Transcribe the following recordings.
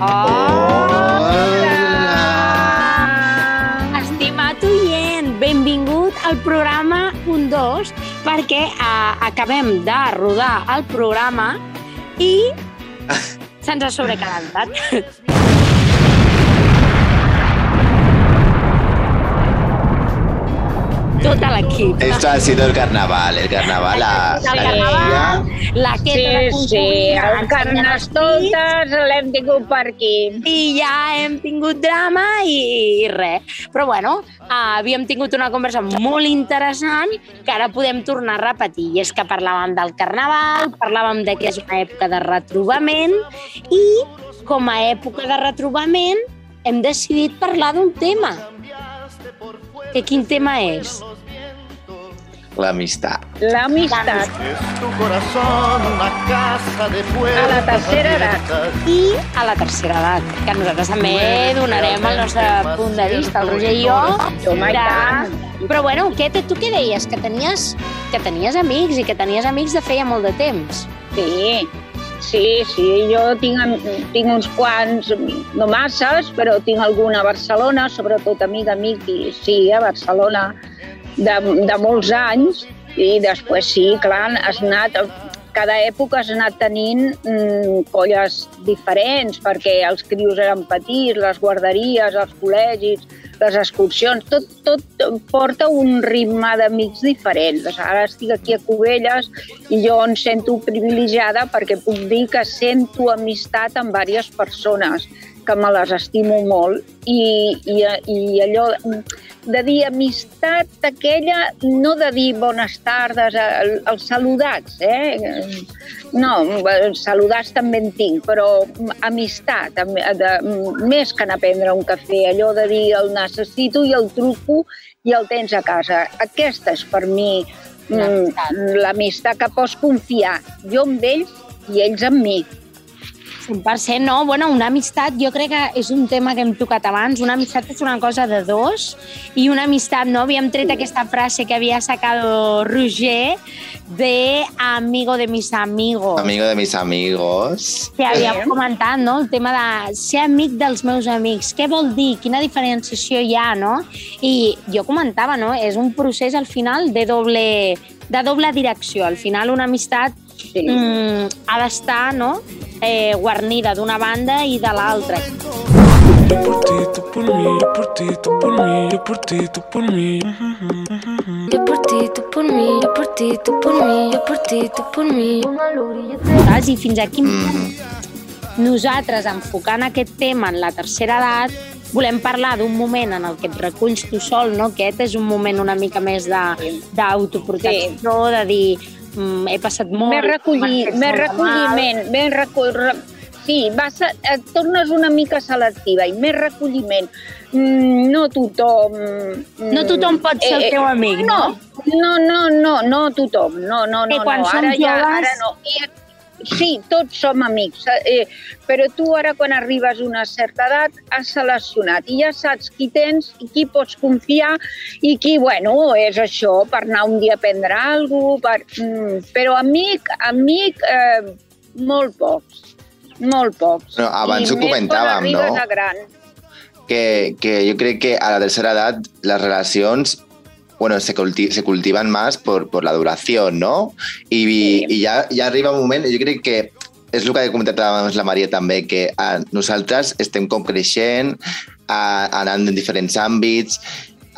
Hola! Estimat oient, benvingut al programa 1-2 perquè uh, acabem de rodar el programa i se'ns ha sobrecalentat. Tot l'equip. Esto ha sido el carnaval, el carnaval, la, El la carnaval, la Sí, queta de sí, el Carnestoltes l'hem tingut per aquí. i ja hem tingut drama i, i res. Però bueno, havíem tingut una conversa molt interessant que ara podem tornar a repetir. I és que parlàvem del carnaval, parlàvem de que és una època de retrobament i com a època de retrobament hem decidit parlar d'un tema. Que quin tema és? L'amistat. L'amistat. Es tu corazón una casa de. A la tercera edat. I a la tercera edat, que nosaltres també donarem el nostre punt de vista, el Roger i jo. I de-. Però bueno, què, tu què deies? Que tenies, que tenies amics i que tenies amics de feia molt de temps. Sí, sí, sí, jo tinc, tinc uns quants, no masses, però tinc alguna a Barcelona, sobretot amic, amic, i sí, a Barcelona, de, de molts anys, i després sí, clar, has anat, cada època has anat tenint mm, colles diferents, perquè els crios eren petits, les guarderies, els col·legis, les excursions, tot, tot porta un ritme d'amics diferents. Ara estic aquí a Cubelles i jo em sento privilegiada perquè puc dir que sento amistat amb diverses persones que me les estimo molt i, i, i allò de dir amistat aquella, no de dir bones tardes, el- els saludats, eh? No, saludats també en tinc, però amistat, am- de, més que anar a prendre un cafè, allò de dir el necessito i el truco i el tens a casa. Aquesta és per mi mm, l'amistat que pots confiar, jo amb ells i ells amb mi. 100%, no? Bueno, una amistat jo crec que és un tema que hem tocat abans. Una amistat és una cosa de dos i una amistat, no? Havíem tret aquesta frase que havia sacado Roger de amigo de mis amigos. Amigo de mis amigos. que havíem comentat, no? El tema de ser amic dels meus amics. Què vol dir? Quina diferenciació hi ha, no? I jo comentava, no? És un procés al final de doble, de doble direcció. Al final una amistat Sí. mm, ha d'estar no? eh, guarnida d'una banda i de l'altra. Yo por ti, tú por mí, yo por ti, tú por mí, yo por ti, tú por mí. Yo por ti, tú por mí, yo por ti, tú por mí, yo por ti, tú por mí. Saps? I fins aquí Mm. nosaltres, enfocant aquest tema en la tercera edat, volem parlar d'un moment en el que et reculls tu sol, no? Aquest és un moment una mica més de- d'autoprotecció, de dir mm, he passat molt... Més, recollir, més recolliment, més recull... re- Sí, vas a, et tornes una mica selectiva i més recolliment. Mm, no tothom... mm, No tothom pot ser el teu amic, no? No, no, no, no tothom. No, no, no, quan no. Ara, ja, joves- ara no. I, sí, tots som amics, eh, però tu ara quan arribes a una certa edat has seleccionat i ja saps qui tens i qui pots confiar i qui, bueno, és això, per anar un dia a prendre alguna cosa, per, mm, però amic, amic, eh, molt pocs, molt pocs. No, abans I ho comentàvem, no? A gran. Que, que yo creo que a la tercera edad las relaciones bueno, se, culti- se cultivan más por, por la duración, ¿no? I, Sí. i ja, ja arriba un moment, jo crec que és el que ha comentat abans la Maria també, que a, nosaltres estem com creixent, a, anant en diferents àmbits,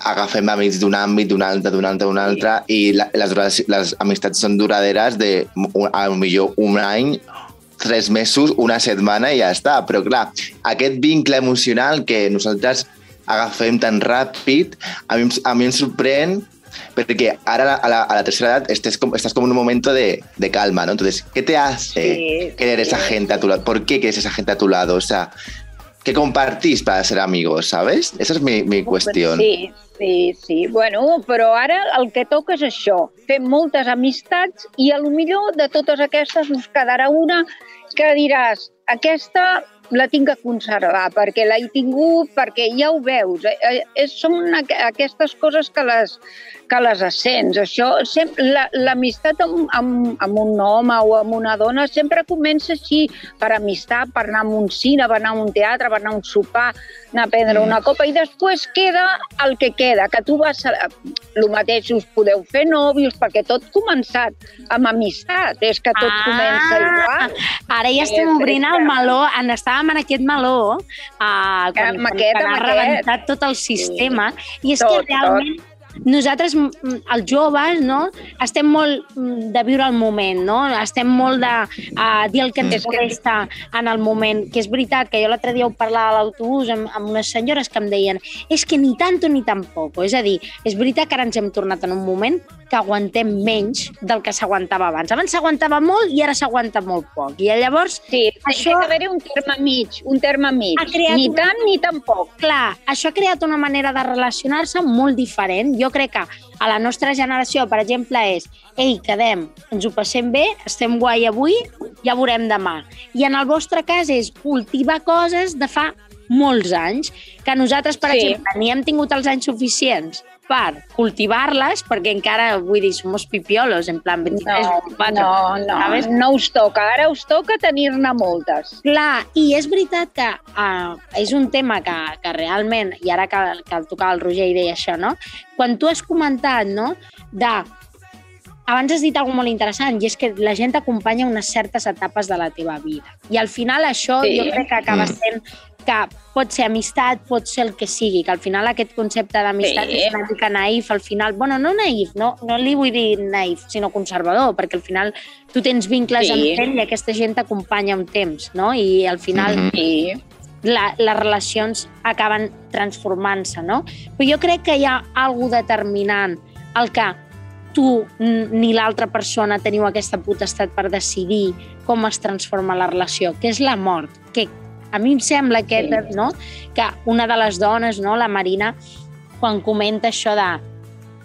agafem amics d'un àmbit, d'un altre, d'un altre, d'un altre, i la, les, les amistats són duraderes de un- a lo millor un any, tres mesos, una setmana i ja està. Però clar, aquest vincle emocional que nosaltres agafem tan ràpid, a mi, a mi em sorprèn porque ahora a la, a la tercera edad estés como, estás como en un momento de, de calma, ¿no? Entonces, ¿qué te hace Sí, querer esa sí. gente a tu lado? ¿Por qué quieres esa gente a tu lado? O sea, ¿qué compartís para ser amigos, sabes? Esa es mi, mi cuestión. Sí, sí, sí. Bueno, però ara el que toca és això, fer moltes amistats i a lo millor de totes aquestes us quedarà una que diràs aquesta la tinc que conservar, perquè l'he tingut, perquè ja ho veus. Eh, eh, Són aqu- aquestes coses que les, que les ascens. Això, l'amistat amb, amb, amb un home o amb una dona sempre comença així, per amistat, per anar a un cine, per anar a un teatre, per anar a un sopar, anar a prendre una copa, i després queda el que queda, que tu vas... A, el mateix us podeu fer nòvios, perquè tot començat amb amistat, és que tot Ah, comença igual. Ara ja estem Eh, obrint és el meló, en estàvem en aquest meló, uh, quan, quan, Amb aquest, quan ha amb aquest. rebentat tot el sistema, i és Tot, que realment nosaltres, mm, els joves, no, estem molt mm, de viure el moment, no? Estem molt de uh, dir el que ens que- molesta en el moment, que és veritat que jo l'altre dia ho parlava a l'autobús amb, amb unes senyores que em deien és que ni tanto ni tampoco, és a dir, és veritat que ara ens hem tornat en un moment que aguantem menys del que s'aguantava abans. Abans s'aguantava molt i ara s'aguanta molt poc. I llavors Sí, Això- ha d'haver un terme mig, un terme mig. Ni una- tant ni tampoc. clar, això ha creat una manera de relacionar-se molt diferent. Jo crec que a la nostra generació, per exemple, és ei, quedem, ens ho passem bé, estem guai avui, ja veurem demà. I en el vostre cas és cultivar coses de fa molts anys, que nosaltres, per Sí. exemple, ni hem tingut els anys suficients per cultivar-les, perquè encara, vull dir, som pipiolos, en plan 23, No, 24. no, no, sabes? no us toca. Ara us toca tenir-ne moltes. Clar, i és veritat que uh, és un tema que, que realment, i ara que, que el tocava el Roger i deia això, no? Quan tu has comentat, no?, de... Abans has dit alguna molt interessant, i és que la gent t'acompanya unes certes etapes de la teva vida. I al final això Sí. jo crec que acaba Mm. sent que pot ser amistat, pot ser el que sigui, que al final aquest concepte d'amistat Sí. és una mica naïf, al final, bueno, no naïf, no, no li vull dir naïf, sinó conservador, perquè al final tu tens vincles Sí. amb ell i aquesta gent t'acompanya un temps, no? I al final Mhm. Sí. la, les relacions acaben transformant-se, no? Però jo crec que hi ha alguna determinant el que tu ni l'altra persona teniu aquesta potestat per decidir com es transforma la relació, que és la mort, que a mi em sembla que, Sí. no, que una de les dones, no, la Marina, quan comenta això de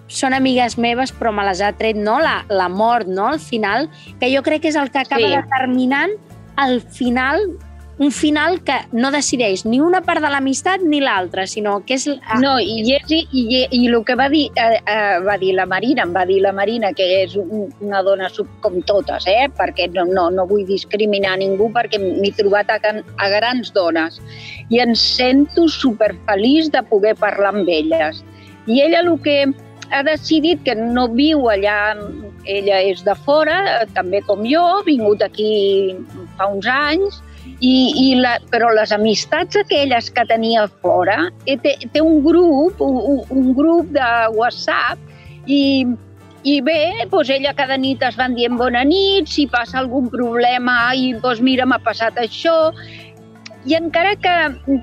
són amigues meves però me les ha tret no? la, la mort no? al final, que jo crec que és el que acaba Sí. determinant al final un final que no decideix ni una part de l'amistat ni l'altra, sinó que és... No, i, és, i, i, i el que va dir, eh, eh, va dir la Marina, em va dir la Marina, que és un, una dona sub, com totes, eh? perquè no, no, no vull discriminar ningú, perquè m'he trobat a, can- a grans dones i em sento superfeliç de poder parlar amb elles. I ella el que ha decidit que no viu allà, ella és de fora, eh, també com jo, vingut aquí fa uns anys, i, i la, però les amistats aquelles que tenia fora, eh, té, té un grup, un, un grup de WhatsApp, i, i bé, doncs ella cada nit es van dient bona nit, si passa algun problema, i doncs mira, m'ha passat això, i encara que,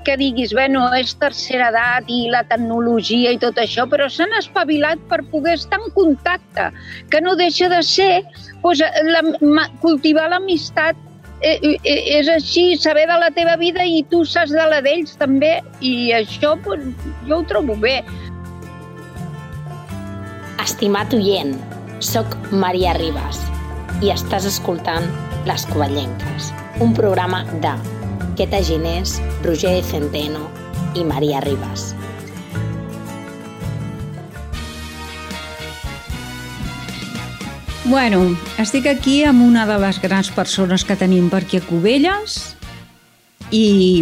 que diguis, bueno, és tercera edat i la tecnologia i tot això, però s'han espavilat per poder estar en contacte, que no deixa de ser doncs, la, cultivar l'amistat és així, saber de la teva vida i tu saps de la d'ells també, i això pues, jo ho trobo bé. Estimat oient, sóc Maria Ribas i estàs escoltant Les Covellenques, un programa de Queta Ginés, Roger Centeno i Maria Ribas. Bueno, estic aquí amb una de les grans persones que tenim per aquí a Cubelles i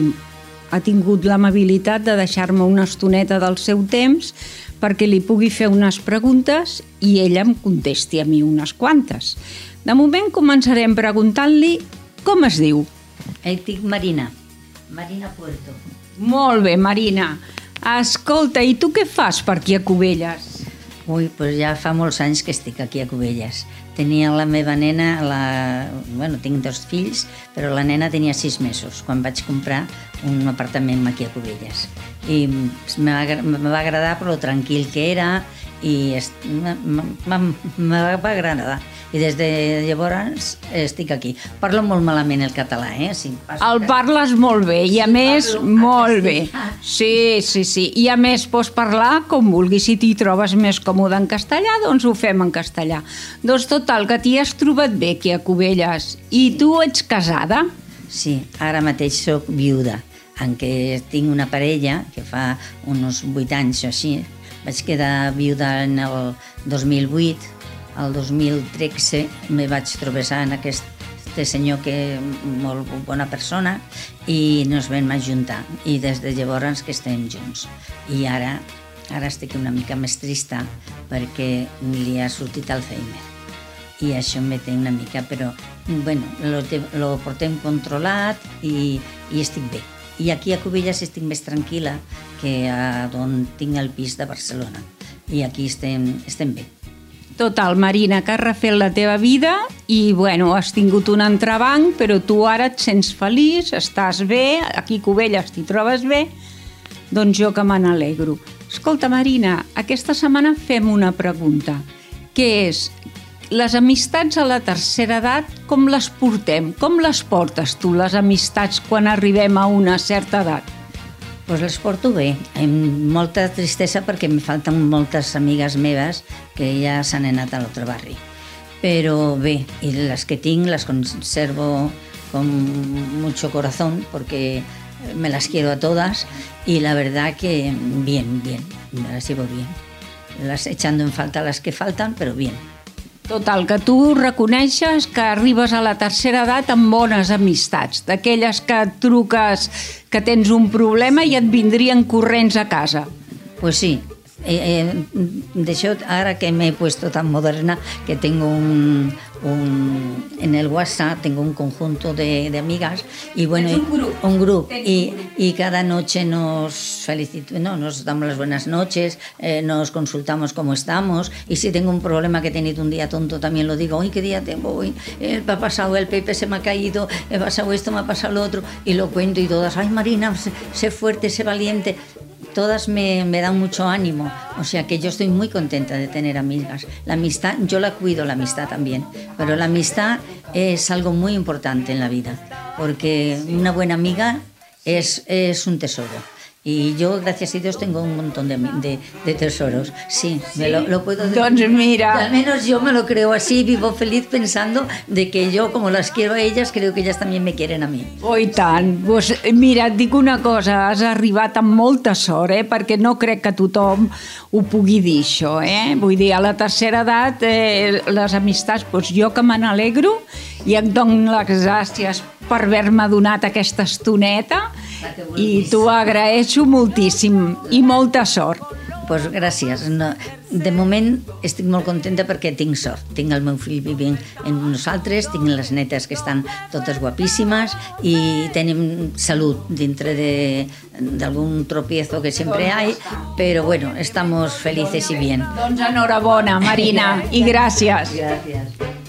ha tingut l'amabilitat de deixar-me una estoneta del seu temps perquè li pugui fer unes preguntes i ella em contesti a mi unes quantes. De moment començarem preguntant-li com es diu. Eh, dic Marina. Marina Puerto. Molt bé, Marina. Escolta, i tu què fas per aquí a Cubelles? Ui, doncs ja fa molts anys que estic aquí a Cubelles. Tenia la meva nena, la... bueno, tinc dos fills, però la nena tenia sis mesos quan vaig comprar un apartament aquí a Cubelles. I me va, va agradar per lo tranquil que era i me, va agradar. I des de llavors estic aquí. Parlo molt malament el català, eh? Si El parles molt bé i a Sí, més, parlo molt bé. Sí, sí, sí. I a més pots parlar com vulguis. Si t'hi trobes més còmode en castellà, doncs ho fem en castellà. Doncs total, que t'hi has trobat bé aquí a Cubelles. I tu ets casada? sí. Ara mateix sóc viuda, en què tinc una parella que fa uns 8 anys o així. Vaig quedar viuda en el 2008, el 2013 me vaig trobar en aquest senyor que molt bona persona i nos vam ajuntar. I des de llavors que estem junts. I ara ara estic una mica més trista perquè li ha sortit Alzheimer. I això em té una mica però bueno, lo, te- lo portem controlat i, i estic bé i aquí a Cubelles estic més tranquil·la que a on tinc el pis de Barcelona i aquí estem, estem bé Total, Marina, que has refet la teva vida i, bueno, has tingut un entrebanc, però tu ara et sents feliç, estàs bé, aquí a Cubelles t'hi trobes bé, doncs jo que me n'alegro. Escolta, Marina, aquesta setmana fem una pregunta, que és, les amistats a la tercera edat, com les portem? Com les portes tu, les amistats, quan arribem a una certa edat? Pues les porto bé, amb molta tristesa perquè em falten moltes amigues meves que ja s'han anat a l'altre barri. Però bé, i les que tinc les conservo con mucho corazón porque me las quiero a todas y la verdad que bien, bien, me las llevo bien. Las echando en falta las que faltan, pero bien. Total, que tu reconeixes que arribes a la tercera edat amb bones amistats, d'aquelles que truques que tens un problema i et vindrien corrents a casa. Pues sí. Eh, eh, de hecho, ahora que me he puesto tan moderna, que tengo un, un- en el WhatsApp tengo un conjunto de, de amigas y bueno, un grupo. un grupo y, y cada noche nos felicito, no, nos damos las buenas noches, eh, nos consultamos cómo estamos. Y si tengo un problema que he tenido un día tonto también lo digo, hoy qué día tengo hoy, eh, me ha pasado el Pepe se me ha caído, me ha pasado esto, me ha pasado lo otro y lo cuento y todas, ay Marina, sé, sé fuerte, sé valiente, todas me, dan mucho ánimo. O sea que yo estoy muy contenta de tener amigas. La amistad, yo la cuido, la amistad también. Pero la amistad es algo muy importante en la vida. Porque una buena amiga es, es un tesoro. Y yo, gracias a Dios, tengo un montón de, de, de tesoros. Sí, me lo, lo puedo decir. Doncs mira. Y al menos yo me lo creo así, vivo feliz pensando de que yo, como las quiero a ellas, creo que ellas también me quieren a mí. Oh, i tant. Pues, mira, et dic una cosa, has arribat amb molta sort, eh? perquè no crec que tothom ho pugui dir, això. Eh? Vull dir, a la tercera edat, eh, les amistats, doncs jo que me n'alegro i et dono les gràcies per haver-me donat aquesta estoneta i t'ho agraeixo moltíssim i molta sort. Pues gràcies. No, de moment estic molt contenta perquè tinc sort. Tinc el meu fill vivint amb nosaltres, tinc les netes que estan totes guapíssimes i tenim salut dintre de d'algun tropiezo que sempre hay, pero bueno, estamos felices y bien. Doncs enhorabona, Marina, i gràcies. Gràcies.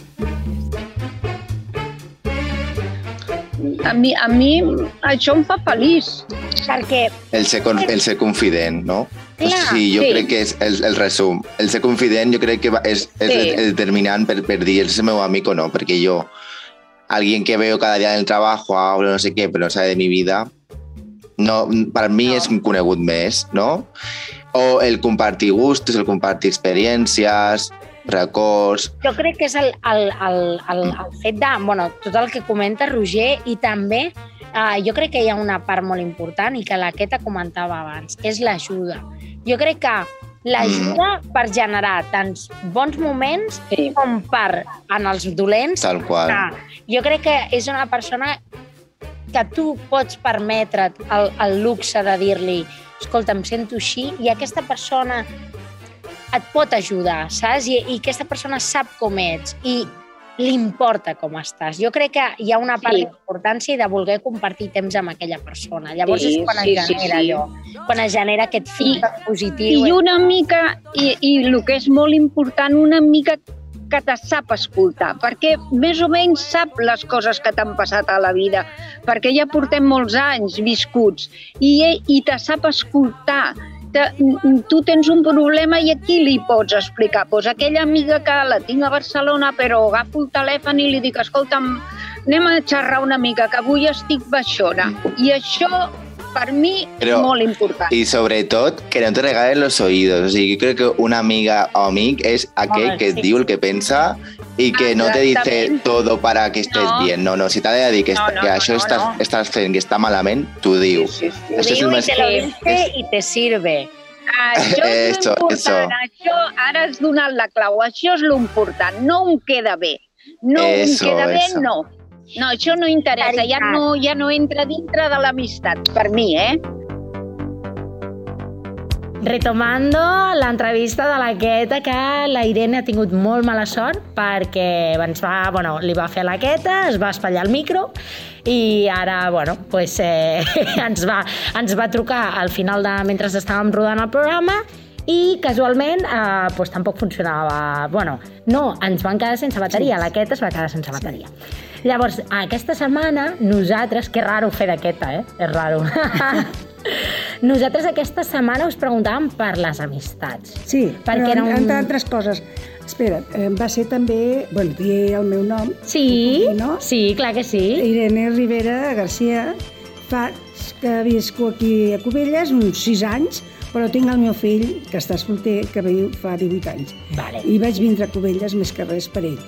A mi, a mi això em fa feliç. Perquè El ser, con- el ser confident, no? Clar, sí, jo sí. crec que és el, el resum. El ser confident jo crec que va- és, és Sí. el determinant per, per dir és el meu amic o no, perquè jo, alguien que veo cada día en el trabajo, hablo no sé qué, pero no sabe de mi vida, no, per mi és un conegut més, no? O el compartir gustos, el compartir experiències, records... jo crec que és el, el, el, el, el fet de, bueno, tot el que comenta Roger i també eh, jo crec que hi ha una part molt important i que la Queta comentava abans, és l'ajuda. Jo crec que l'ajuda per generar tants bons moments Sí. com per, en els dolents, Tal qual. que jo crec que és una persona que tu pots permetre't el, el luxe de dir-li escolta, em sento així, i aquesta persona et pot ajudar, saps? I, i aquesta persona sap com ets i li importa com estàs. Jo crec que hi ha una part Sí. d'importància i de voler compartir temps amb aquella persona. Llavors Sí, és quan sí, es sí, genera sí. allò, quan es genera aquest feedback positiu. I una mica, i, i el que és molt important, una mica que te sap escoltar, perquè més o menys sap les coses que t'han passat a la vida, perquè ja portem molts anys viscuts, i, i te sap escoltar. Te, tu tens un problema i a qui li pots explicar? Pues aquella amiga que la tinc a Barcelona, però agafo el telèfon i li dic, escolta'm, anem a xerrar una mica, que avui estic baixona. I això, per mi, Però- molt important. Y sobre todo, que no te regalen los oídos. O sigui, yo creo que una amiga o amic és aquell Home, que et sí. diu el que pensa y que no te dice todo para que estés No. bien. No, no, si t'ha de dir que, No, no, que no, això no, estàs, fent i està malament, t'ho diu. Sí, sí, sí. És Diu més... te lo dice y te sirve. Això és Eso, l'important. eso. Això, ara has donat la clau. Això és l'important. No em queda bé. No Eso, em queda bé, eso. no. No, això no interessa. Ja no, ja no entra dintre de l'amistat, per mi, eh? Retomando l'entrevista de la Queta, que la Irene ha tingut molt mala sort perquè ens va, bueno, li va fer la Queta, es va espatllar el micro i ara, bueno, pues, eh, ens, va, ens va trucar al final de mentre estàvem rodant el programa i casualment eh, pues, tampoc funcionava. Bueno, no, ens van quedar sense bateria, la Queta es va quedar sense bateria. Llavors, aquesta setmana, nosaltres, que raro fer d'aquesta, eh? És raro. nosaltres aquesta setmana us preguntàvem per les amistats. Sí, Perquè però era un... entre altres coses. Espera, va ser també... Bueno, diré el meu nom. Sí, dir, no? sí, clar que sí. Irene Rivera Garcia. Fa que visco aquí a Cubelles uns 6 anys, però tinc el meu fill, que està solter, que viu fa 18 anys. Vale. I vaig vindre a Cubelles més que res per ell.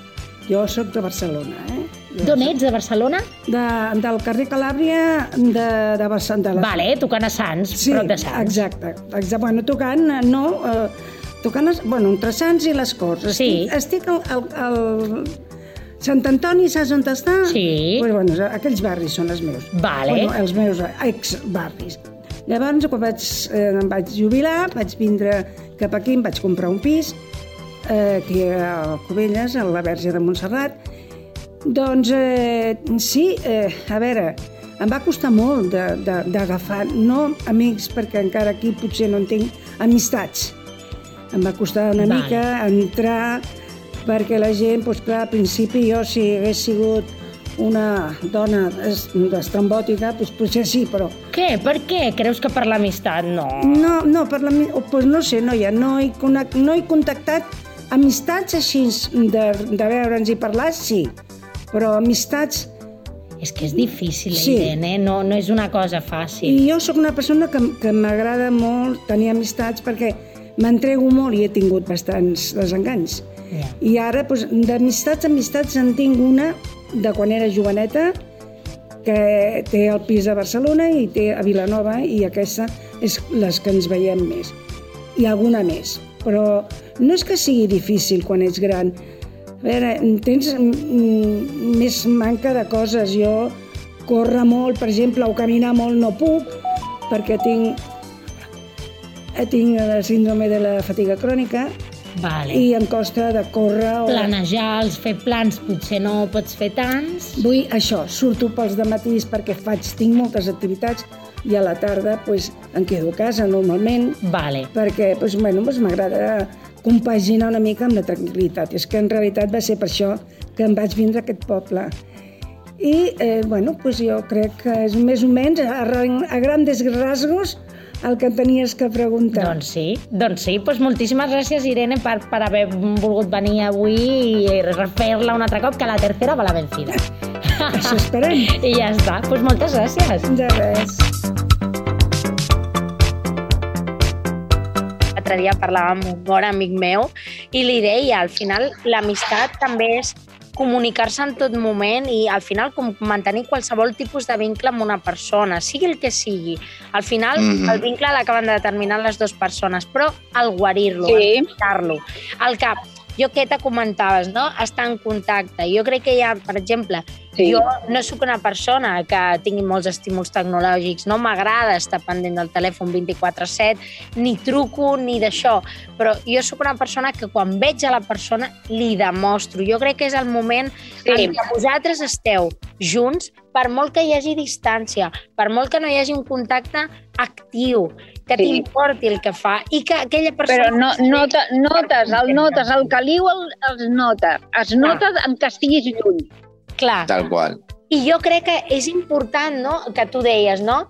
Jo sóc de Barcelona, eh? D'on ets, de Barcelona? De, del carrer Calàbria de, de Barcelona. De la... Vale, tocant a Sants, Sí, prop de Sants. exacte. exacte. Bueno, tocant, eh, no... Eh, tocant, bueno, entre Sants i les Corts. Sí. Estic, estic al, al, al... Sant Antoni, saps on està? Sí. Pues, bueno, aquells barris són els meus. Vale. Bueno, els meus ex-barris. Llavors, quan vaig, eh, em vaig jubilar, vaig vindre cap aquí, em vaig comprar un pis, eh, aquí a Cubelles, a la Verge de Montserrat. Doncs eh, sí, eh, a veure, em va costar molt d'agafar, no amics, perquè encara aquí potser no en tinc, amistats. Em va costar una Vale. mica entrar, perquè la gent, doncs clar, al principi jo si hagués sigut una dona es- estrambòtica, doncs potser sí, però Què? Per què? Creus que per l'amistat? No. no, no, per la, mi- o, pues no sé, noia, no he, no he contactat amistats així de, de veure'ns i parlar, sí, però amistats... És que és difícil, Sí. Irene, no, no és una cosa fàcil. I jo sóc una persona que, que m'agrada molt tenir amistats perquè m'entrego molt i he tingut bastants desenganys. Ja. I ara, doncs, d'amistats, amistats, en tinc una de quan era joveneta, que té el pis a Barcelona i té a Vilanova, i aquesta és les que ens veiem més. I alguna més. Però no és que sigui difícil quan ets gran. A veure, tens més manca de coses. Jo córrer molt, per exemple, o caminar molt no puc, perquè tinc, tinc la síndrome de la fatiga crònica Vale. i em costa de córrer o... Planejar, els fer plans, potser no pots fer tants. Vull això, surto pels dematís perquè faig, tinc moltes activitats i a la tarda pues, em quedo a casa normalment Vale. perquè pues, bueno, pues, m'agrada compaginar una mica amb la tranquil·litat. És que en realitat va ser per això que em vaig vindre a aquest poble. I eh, bueno, pues, jo crec que és més o menys a, a grandes rasgos el que tenies que preguntar. Doncs sí, doncs sí. Pues moltíssimes gràcies, Irene, per, per haver volgut venir avui i fer-la un altre cop, que la tercera va la vencida. Això esperem. I ja està. Pues moltes gràcies. De res. L'altre dia parlava amb un bon amic meu i li deia, al final, l'amistat també és comunicar-se en tot moment i al final com mantenir qualsevol tipus de vincle amb una persona, sigui el que sigui. Al final Mhm. el vincle l'acaben de determinar les dues persones, però el guarir-lo, Sí. el lo El que jo què te comentaves, no? Estar en contacte. Jo crec que hi ha, per exemple, Sí. jo no sóc una persona que tingui molts estímuls tecnològics, no m'agrada estar pendent del telèfon 24-7, ni truco ni d'això, però jo sóc una persona que quan veig a la persona li demostro. Jo crec que és el moment Sí. en què vosaltres esteu junts, per molt que hi hagi distància, per molt que no hi hagi un contacte actiu, que Sí. t'importi el que fa i que aquella persona... Però no, nota, notes, el notes, el caliu el, els nota. Es nota en que estiguis lluny. Clar. Tal qual. I jo crec que és important, no?, que tu deies, no?,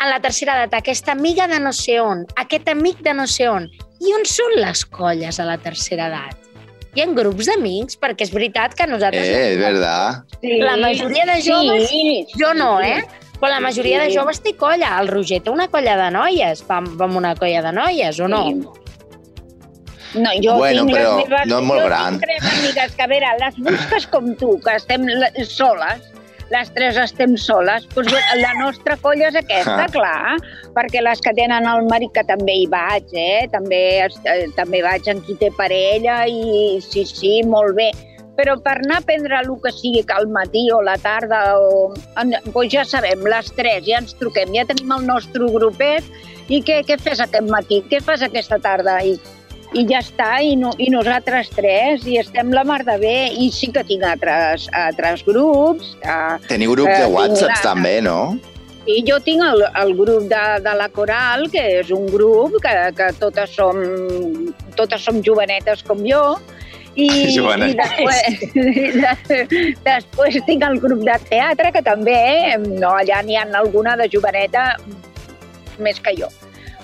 en la tercera edat, aquesta amiga de no sé on, aquest amic de no sé on. I on són les colles a la tercera edat? Hi ha grups d'amics? Perquè és veritat que nosaltres... Eh, és verdad. Sí. La majoria de joves, Sí. jo no, eh? Però la majoria de Sí. joves té colla. El Roger té una colla de noies. Va, va amb una colla de noies, o no? Sí. No, jo Bueno, tinc però les meves, no és molt jo gran. tinc tres amigues que, a veure, les busques com tu, que estem soles, les tres estem soles, doncs la nostra colla és aquesta, Ah. clar, perquè les que tenen el marit, que també hi vaig, eh? també, eh, també vaig en qui té parella i sí, sí, molt bé. Però per anar a prendre el que sigui que al matí o la tarda, o, en, doncs ja sabem, les tres, ja ens truquem, ja tenim el nostre grupet, i què, què fes aquest matí? Què fas aquesta tarda? I, i ja està, i, no, i nosaltres tres, i estem la mar de bé, i sí que tinc altres, altres grups. Que, Teniu grup Eh, de tinc whatsapps la- també, no? I jo tinc el, el grup de, de la Coral, que és un grup que, que totes, som, totes som jovenetes com jo, i, i després, i de, després tinc el grup de teatre, que també, no, allà n'hi ha alguna de joveneta més que jo,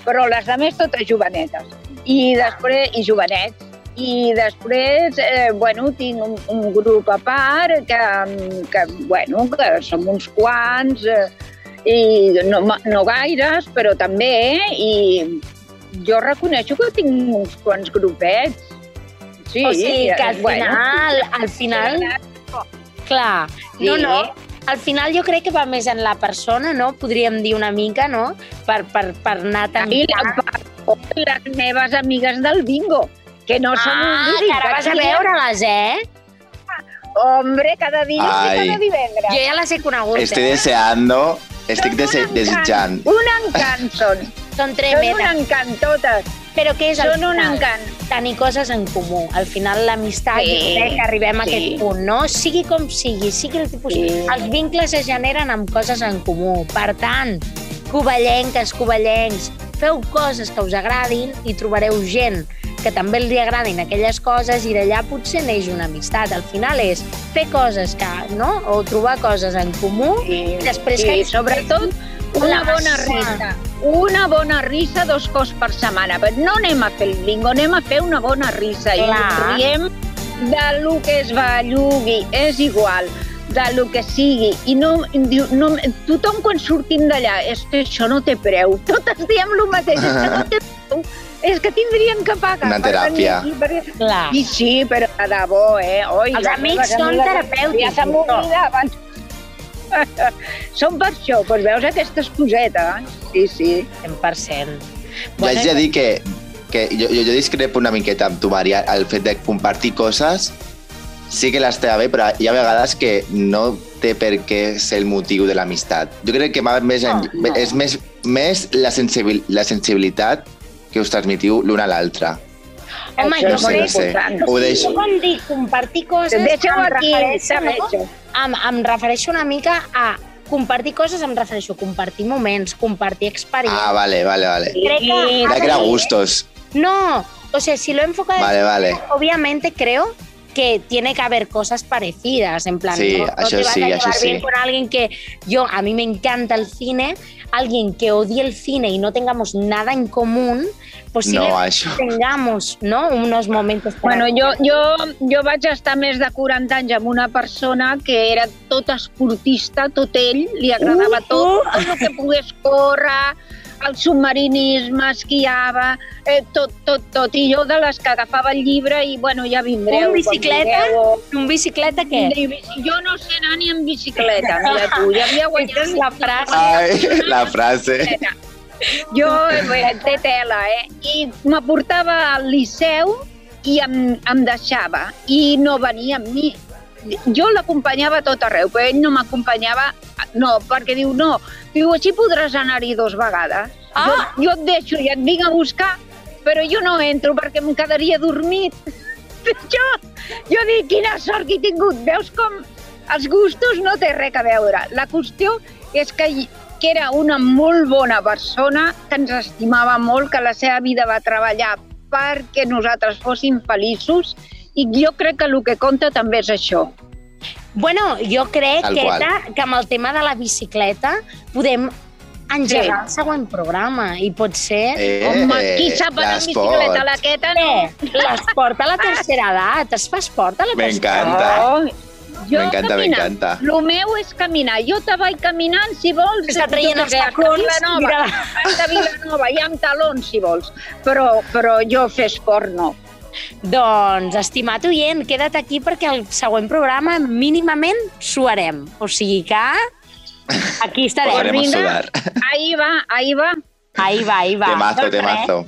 però les de més totes jovenetes. I després, i jovenets. I després, eh, bueno, tinc un, un grup a part que, que, bueno, que som uns quants, eh, i no, no gaires, però també, eh, i jo reconeixo que tinc uns quants grupets. Sí, o sigui, que al bueno. final, al final, clar, no, Sí. no, al final jo crec que va més en la persona, no? Podríem dir una mica, no? Per, per, per anar tan... I la, les meves amigues del bingo, que no són un Ah, líric, que ara vas a veure-les, eh? Hombre, cada dia Ai. i cada divendres. Jo ja les he conegut, Estoy eh? deseando, estic dese Un desitjant. Un encant són. Són Són un tremendes. encant totes. Però què és al Són un final? encant. Tenir coses en comú. Al final l'amistat, Sí, jo crec que arribem a sí. aquest punt, no? Sigui com sigui, sigui el tipus... Sí. Els vincles es generen amb coses en comú. Per tant, covellenques, covellencs, feu coses que us agradin i trobareu gent que també li agradin aquelles coses i d'allà potser neix una amistat. Al final és fer coses que, no? O trobar coses en comú I, després i que- sobretot una bona risa. Una bona risa dos cops per setmana. Però no anem a fer el bingo, anem a fer una bona risa. I Clar. ens riem de lo que es bellugui, és igual de lo que sigui. I no, diu, no, tothom quan sortim d'allà, és que això no té preu. Totes diem el mateix, és que no té preu. És que tindrien que pagar. Una per venir teràpia. aquí, perquè- Clar. I sí, però de debò, eh? Oi, Els amics són amigues terapèutics, Ja se doctor. m'oblidaven. Són per això, doncs veus aquestes cosetes. Sí, sí. 100%. Jo haig de dir que, que jo, jo, jo discrepo una miqueta amb tu, Maria, el fet de compartir coses sí que l'està bé, però hi ha vegades que no té per què ser el motiu de l'amistat. Jo crec que va més en, No, no. és més, més la, sensibil, la sensibilitat que us transmitiu l'un a l'altre. Home, Això jo No sé, crec no sé. important. Ho deixo. Jo quan dic compartir coses, Deixa-ho em aquí, refereixo, no? Em, em refereixo una mica a compartir coses, em refereixo a compartir moments, compartir experiències. Ah, vale, vale, vale. Crec que de que era ser- gustos. No, o sea, si lo enfoca de Vale, vale. obviamente creo que tiene que haber cosas parecidas, en plan, Sí, no, no te vas sí, a llevar bien sí. con alguien que yo, a mí me encanta el cine, alguien que odie el cine y no tengamos nada en común, posiblemente No, això. tengamos, ¿no? Unos momentos para Bueno, jo, jo, jo vaig estar més de 40 anys amb una persona que era tot esportista, tot ell, li agradava Uh, tot, uh. tot el que pogués córrer, el submarinisme, esquiava, eh, tot, tot, tot. I jo de les que agafava el llibre i, bueno, ja vindreu. un bicicleta, vulgueu. un bicicleta què? Jo no sé anar ni en bicicleta, mira tu, ja havia guanyat... És la frase. Ai, la frase. Jo eh, té tela, eh? I m'aportava al liceu i em, em deixava. I no venia amb mi. Jo l'acompanyava a tot arreu, però ell no m'acompanyava. No, perquè diu, no, diu, així podràs anar-hi dos vegades. Ah! Jo, jo et deixo i et vinc a buscar, però jo no entro perquè em quedaria dormit. Jo, jo dic, quina sort que he tingut. Veus com els gustos no té res a veure. La qüestió és que, que era una molt bona persona, que ens estimava molt, que la seva vida va treballar perquè nosaltres fóssim feliços i jo crec que el que compta també és això. Bueno, jo crec Tal que, qual. era, que amb el tema de la bicicleta podem engegar Sí. el següent programa i pot ser... Eh, Home, qui sap anar amb bicicleta? L'aqueta no. Eh, l'esport a la tercera edat. Es fa esport a la tercera M'encanta. Oh, jo M'encanta, caminar. m'encanta. El meu és caminar. Jo te vaig caminant, si vols. Està traient els tacons, Vilanova, mira. a Vilanova, i amb talons, si vols. Però, però jo fer esport no. Doncs, estimat oient, queda't aquí perquè el següent programa mínimament suarem. O sigui que aquí estarem. Vinga. Ahí va, ahí va. Ahí va, ahí va. Temazo, Doncs res. temazo.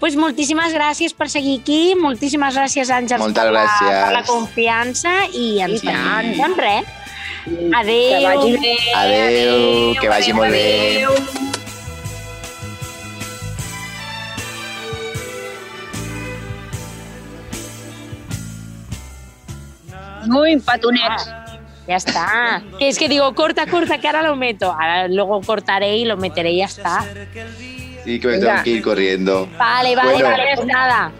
Pues moltíssimes gràcies per seguir aquí, moltíssimes gràcies, Àngels, Moltes per, la, per la confiança i ens I tant. veiem. Doncs res. Adéu. Que vagi bé. Adéu, que vagi molt bé. Adéu. Muy patonets. Ya está. Que es que digo, corta, corta, que ahora lo meto. Ahora luego cortaré y lo meteré y ya está. Sí, que me tengo que ir corriendo. Vale, vale, Bueno. vale. Pues nada.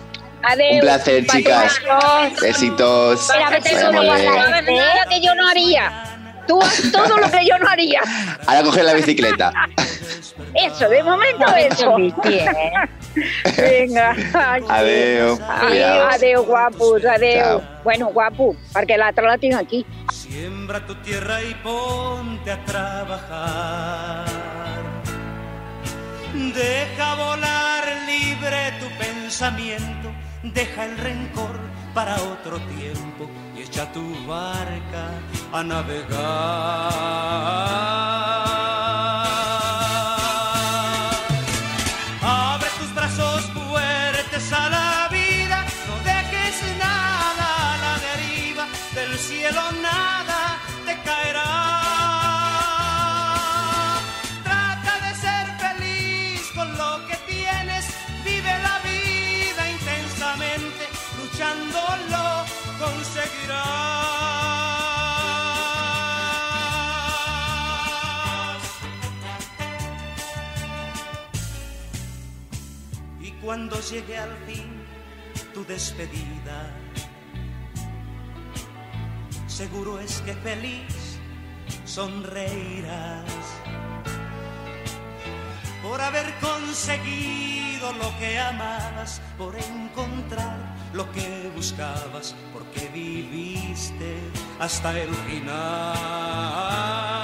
Adéu. Un placer, chicas. Besitos. Mira, vete solo sabes nada que yo no haría. Tú haz todo lo que yo no haría. Ahora coger la bicicleta. Eso, de momento eso. Vinga. Adeu. Cuidaos. adéu, guapos, adéu. Chao. Bueno, guapo, perquè l'altre la tinc aquí. Siembra tu tierra y ponte a trabajar. Deja volar libre tu pensamiento, deja el rencor para otro tiempo echa tu barca a navegar. Abre tus brazos fuertes a la vida, no dejes nada a la deriva, del cielo nada llegue al fin tu despedida, seguro es que feliz sonreirás por haber conseguido lo que amabas, por encontrar lo que buscabas, porque viviste hasta el final.